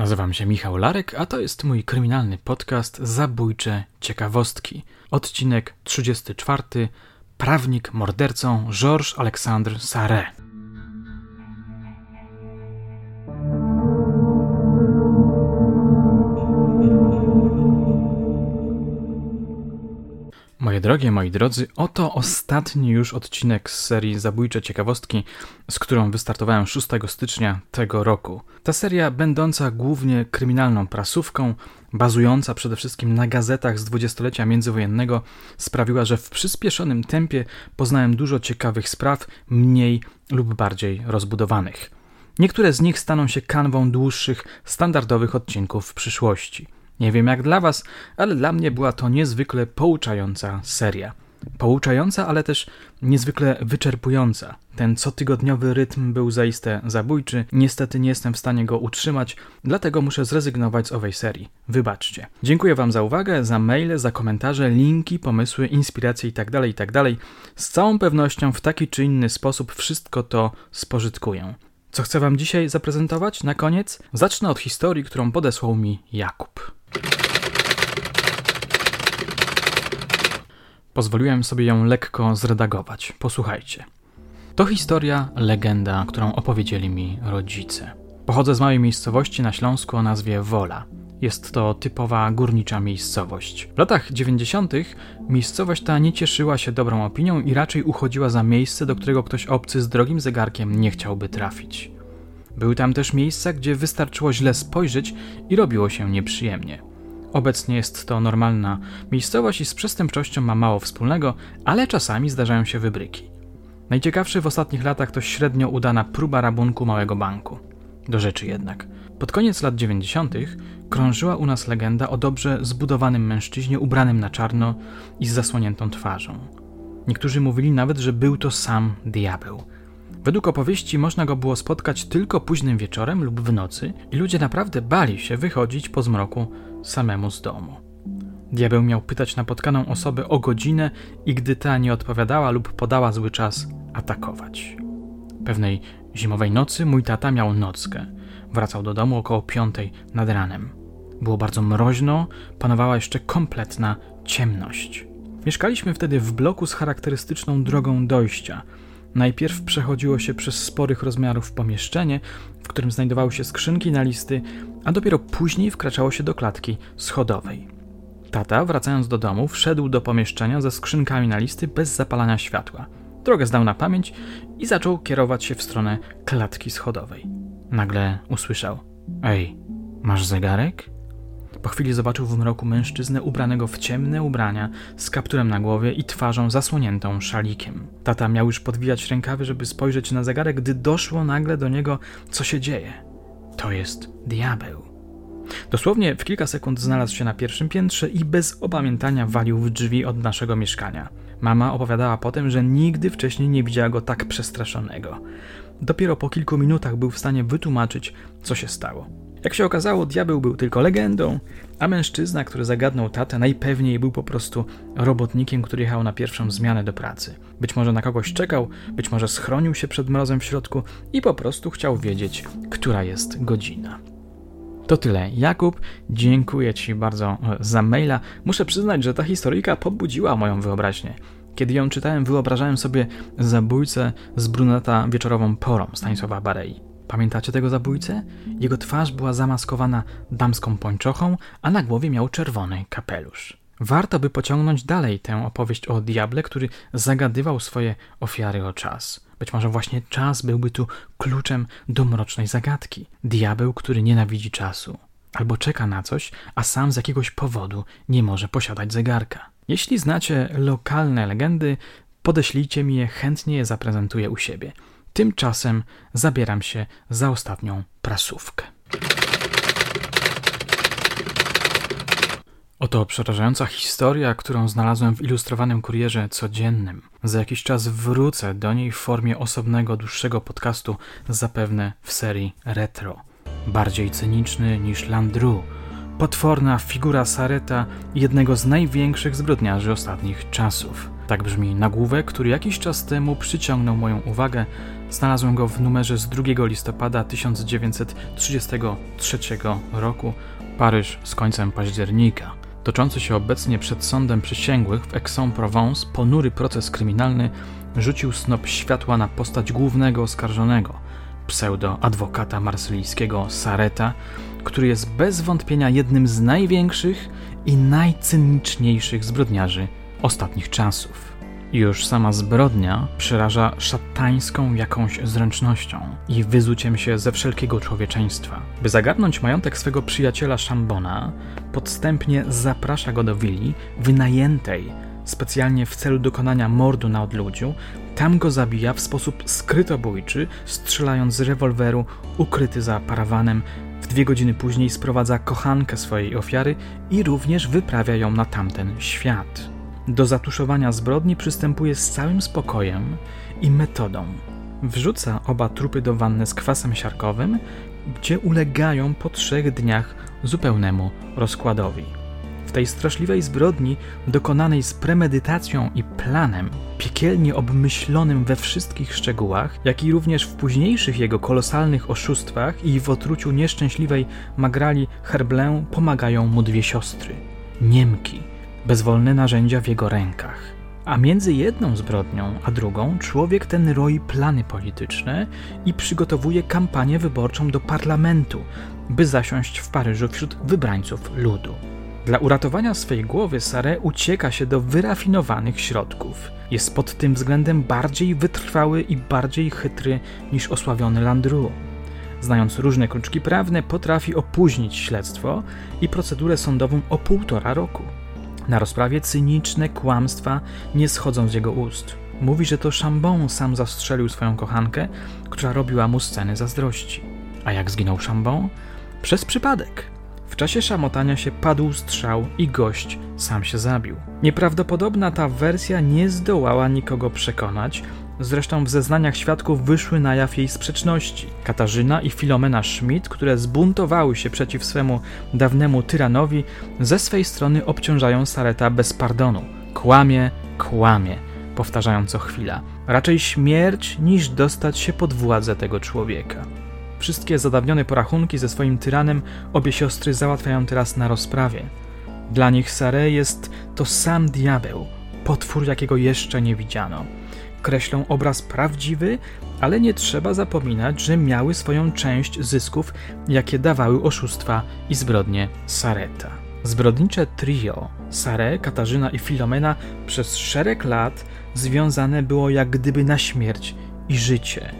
Nazywam się Michał Larek, a to jest mój kryminalny podcast Zabójcze Ciekawostki. Odcinek 34. Prawnik mordercą Georges Alexandre Sarre. Moje drogie, moi drodzy, oto ostatni już odcinek z serii Zabójcze Ciekawostki, z którą wystartowałem 6 stycznia tego roku. Ta seria, będąca głównie kryminalną prasówką, bazująca przede wszystkim na gazetach z dwudziestolecia międzywojennego, sprawiła, że w przyspieszonym tempie poznałem dużo ciekawych spraw, mniej lub bardziej rozbudowanych. Niektóre z nich staną się kanwą dłuższych, standardowych odcinków w przyszłości. Nie wiem jak dla Was, ale dla mnie była to niezwykle pouczająca seria. Pouczająca, ale też niezwykle wyczerpująca. Ten cotygodniowy rytm był zaiste zabójczy. Niestety nie jestem w stanie go utrzymać, dlatego muszę zrezygnować z owej serii. Wybaczcie. Dziękuję Wam za uwagę, za maile, za komentarze, linki, pomysły, inspiracje itd. Tak itd. Tak z całą pewnością w taki czy inny sposób wszystko to spożytkuję. Co chcę Wam dzisiaj zaprezentować na koniec? Zacznę od historii, którą podesłał mi Jakub. Pozwoliłem sobie ją lekko zredagować. Posłuchajcie. To historia, legenda, którą opowiedzieli mi rodzice. Pochodzę z małej miejscowości na Śląsku o nazwie Wola. Jest to typowa górnicza miejscowość. W latach 90. miejscowość ta nie cieszyła się dobrą opinią i raczej uchodziła za miejsce, do którego ktoś obcy z drogim zegarkiem nie chciałby trafić. Były tam też miejsca, gdzie wystarczyło źle spojrzeć i robiło się nieprzyjemnie. Obecnie jest to normalna miejscowość i z przestępczością ma mało wspólnego, ale czasami zdarzają się wybryki. Najciekawszy w ostatnich latach to średnio udana próba rabunku małego banku. Do rzeczy jednak. Pod koniec lat 90. krążyła u nas legenda o dobrze zbudowanym mężczyźnie ubranym na czarno i z zasłoniętą twarzą. Niektórzy mówili nawet, że był to sam diabeł. Według opowieści można go było spotkać tylko późnym wieczorem lub w nocy i ludzie naprawdę bali się wychodzić po zmroku samemu z domu. Diabeł miał pytać napotkaną osobę o godzinę i gdy ta nie odpowiadała lub podała zły czas, atakować. Pewnej zimowej nocy mój tata miał nockę. Wracał do domu około piątej nad ranem. Było bardzo mroźno, panowała jeszcze kompletna ciemność. Mieszkaliśmy wtedy w bloku z charakterystyczną drogą dojścia. Najpierw przechodziło się przez sporych rozmiarów pomieszczenie, w którym znajdowały się skrzynki na listy, a dopiero później wkraczało się do klatki schodowej. Tata, wracając do domu, wszedł do pomieszczenia ze skrzynkami na listy bez zapalania światła. Drogę zdał na pamięć i zaczął kierować się w stronę klatki schodowej. Nagle usłyszał: Ej, masz zegarek? Po chwili zobaczył w mroku mężczyznę ubranego w ciemne ubrania, z kapturem na głowie i twarzą zasłoniętą szalikiem. Tata miał już podwijać rękawy, żeby spojrzeć na zegarek, gdy doszło nagle do niego, co się dzieje. To jest diabeł. Dosłownie w kilka sekund znalazł się na pierwszym piętrze i bez opamiętania walił w drzwi od naszego mieszkania. Mama opowiadała potem, że nigdy wcześniej nie widziała go tak przestraszonego. Dopiero po kilku minutach był w stanie wytłumaczyć, co się stało. Jak się okazało, diabeł był tylko legendą, a mężczyzna, który zagadnął tatę, najpewniej był po prostu robotnikiem, który jechał na pierwszą zmianę do pracy. Być może na kogoś czekał, być może schronił się przed mrozem w środku i po prostu chciał wiedzieć, która jest godzina. To tyle. Jakub, dziękuję Ci bardzo e, za maila. Muszę przyznać, że ta historyjka pobudziła moją wyobraźnię. Kiedy ją czytałem, wyobrażałem sobie zabójcę z bruneta wieczorową porą Stanisława Barei. Pamiętacie tego zabójcę? Jego twarz była zamaskowana damską pończochą, a na głowie miał czerwony kapelusz. Warto by pociągnąć dalej tę opowieść o diable, który zagadywał swoje ofiary o czas. Być może właśnie czas byłby tu kluczem do mrocznej zagadki. Diabeł, który nienawidzi czasu. Albo czeka na coś, a sam z jakiegoś powodu nie może posiadać zegarka. Jeśli znacie lokalne legendy, podeślijcie mi je, chętnie je zaprezentuję u siebie. Tymczasem zabieram się za ostatnią prasówkę. Oto przerażająca historia, którą znalazłem w ilustrowanym kurierze codziennym. Za jakiś czas wrócę do niej w formie osobnego, dłuższego podcastu, zapewne w serii retro. Bardziej cyniczny niż Landru. Potworna figura Sareta, jednego z największych zbrodniarzy ostatnich czasów. Tak brzmi nagłówek, który jakiś czas temu przyciągnął moją uwagę Znalazłem go w numerze z 2 listopada 1933 roku, Paryż z końcem października. Toczący się obecnie przed sądem przysięgłych w Aix-en-Provence ponury proces kryminalny rzucił snop światła na postać głównego oskarżonego, pseudo-adwokata marsylijskiego Sareta, który jest bez wątpienia jednym z największych i najcyniczniejszych zbrodniarzy ostatnich czasów. Już sama zbrodnia przeraża szatańską jakąś zręcznością i wyzuciem się ze wszelkiego człowieczeństwa. By zagarnąć majątek swego przyjaciela Szambona, podstępnie zaprasza go do willi wynajętej specjalnie w celu dokonania mordu na odludziu, tam go zabija w sposób skrytobójczy, strzelając z rewolweru ukryty za parawanem. W dwie godziny później sprowadza kochankę swojej ofiary i również wyprawia ją na tamten świat. Do zatuszowania zbrodni przystępuje z całym spokojem i metodą. Wrzuca oba trupy do wanny z kwasem siarkowym, gdzie ulegają po trzech dniach zupełnemu rozkładowi. W tej straszliwej zbrodni, dokonanej z premedytacją i planem, piekielnie obmyślonym we wszystkich szczegółach, jak i również w późniejszych jego kolosalnych oszustwach i w otruciu nieszczęśliwej Magrali Herblę pomagają mu dwie siostry, Niemki, bezwolne narzędzia w jego rękach. A między jedną zbrodnią a drugą człowiek ten roi plany polityczne i przygotowuje kampanię wyborczą do parlamentu, by zasiąść w Paryżu wśród wybrańców ludu. Dla uratowania swej głowy Sare ucieka się do wyrafinowanych środków. Jest pod tym względem bardziej wytrwały i bardziej chytry niż osławiony Landru. Znając różne kruczki prawne, potrafi opóźnić śledztwo i procedurę sądową o półtora roku. Na rozprawie cyniczne kłamstwa nie schodzą z jego ust. Mówi, że to Chambon sam zastrzelił swoją kochankę, która robiła mu sceny zazdrości. A jak zginął Chambon? Przez przypadek. W czasie szamotania się padł strzał i gość sam się zabił. Nieprawdopodobna ta wersja nie zdołała nikogo przekonać, Zresztą w zeznaniach świadków wyszły na jaw jej sprzeczności. Katarzyna i Filomena Schmidt, które zbuntowały się przeciw swemu dawnemu tyranowi, ze swej strony obciążają Sareta bez pardonu. Kłamie, kłamie, powtarzają co chwila. Raczej śmierć niż dostać się pod władzę tego człowieka. Wszystkie zadawnione porachunki ze swoim tyranem obie siostry załatwiają teraz na rozprawie. Dla nich Sare jest to sam diabeł, potwór, jakiego jeszcze nie widziano kreślą obraz prawdziwy, ale nie trzeba zapominać, że miały swoją część zysków, jakie dawały oszustwa i zbrodnie Sareta. Zbrodnicze trio Sare, Katarzyna i Filomena przez szereg lat związane było jak gdyby na śmierć i życie.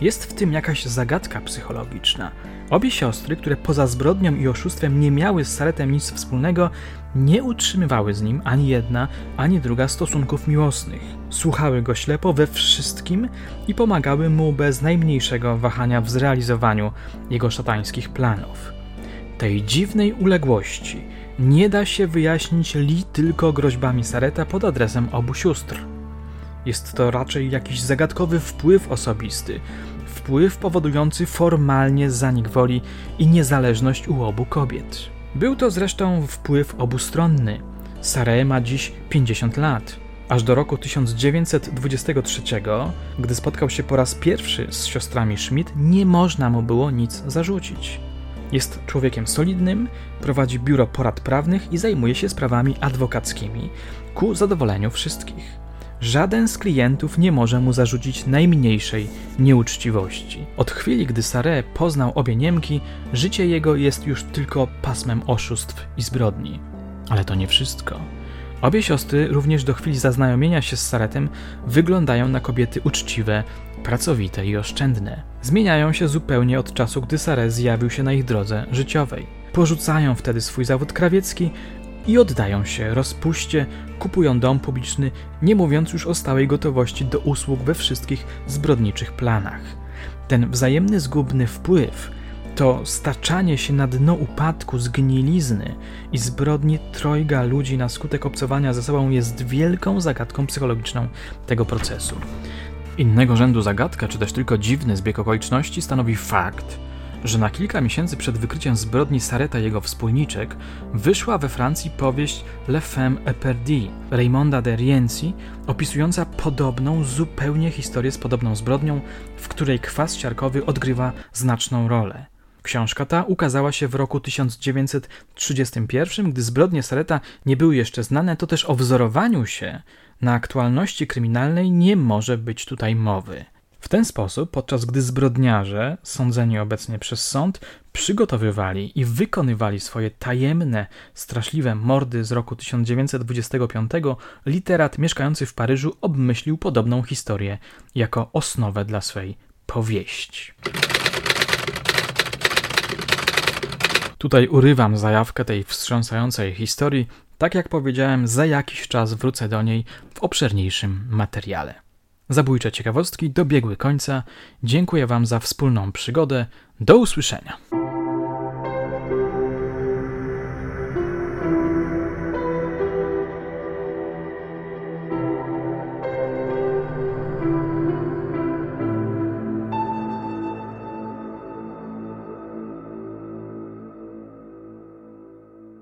Jest w tym jakaś zagadka psychologiczna. Obie siostry, które poza zbrodnią i oszustwem nie miały z Saretem nic wspólnego, nie utrzymywały z nim ani jedna, ani druga stosunków miłosnych. Słuchały go ślepo we wszystkim i pomagały mu bez najmniejszego wahania w zrealizowaniu jego szatańskich planów. Tej dziwnej uległości nie da się wyjaśnić li tylko groźbami Sareta pod adresem obu sióstr. Jest to raczej jakiś zagadkowy wpływ osobisty, wpływ powodujący formalnie zanik woli i niezależność u obu kobiet. Był to zresztą wpływ obustronny. Sare ma dziś 50 lat. Aż do roku 1923, gdy spotkał się po raz pierwszy z siostrami Schmidt, nie można mu było nic zarzucić. Jest człowiekiem solidnym, prowadzi biuro porad prawnych i zajmuje się sprawami adwokackimi ku zadowoleniu wszystkich. Żaden z klientów nie może mu zarzucić najmniejszej nieuczciwości. Od chwili, gdy Sare poznał obie Niemki, życie jego jest już tylko pasmem oszustw i zbrodni. Ale to nie wszystko. Obie siostry, również do chwili zaznajomienia się z Saretem, wyglądają na kobiety uczciwe, pracowite i oszczędne. Zmieniają się zupełnie od czasu, gdy Sare zjawił się na ich drodze życiowej. Porzucają wtedy swój zawód krawiecki i oddają się rozpuście, kupują dom publiczny, nie mówiąc już o stałej gotowości do usług we wszystkich zbrodniczych planach. Ten wzajemny zgubny wpływ, to staczanie się na dno upadku, zgnilizny i zbrodni trojga ludzi na skutek obcowania ze sobą jest wielką zagadką psychologiczną tego procesu. Innego rzędu zagadka, czy też tylko dziwny zbieg okoliczności stanowi fakt, że na kilka miesięcy przed wykryciem zbrodni Sareta i jego wspólniczek wyszła we Francji powieść Le Femme éperdue Raymonda de Rienzi, opisująca podobną zupełnie historię z podobną zbrodnią, w której kwas siarkowy odgrywa znaczną rolę. Książka ta ukazała się w roku 1931, gdy zbrodnie Sareta nie były jeszcze znane, to też o wzorowaniu się na aktualności kryminalnej nie może być tutaj mowy. W ten sposób, podczas gdy zbrodniarze, sądzeni obecnie przez sąd, przygotowywali i wykonywali swoje tajemne, straszliwe mordy z roku 1925, literat mieszkający w Paryżu obmyślił podobną historię jako osnowę dla swej powieści. Tutaj urywam zajawkę tej wstrząsającej historii. Tak jak powiedziałem, za jakiś czas wrócę do niej w obszerniejszym materiale. Zabójcze ciekawostki dobiegły końca. Dziękuję Wam za wspólną przygodę. Do usłyszenia.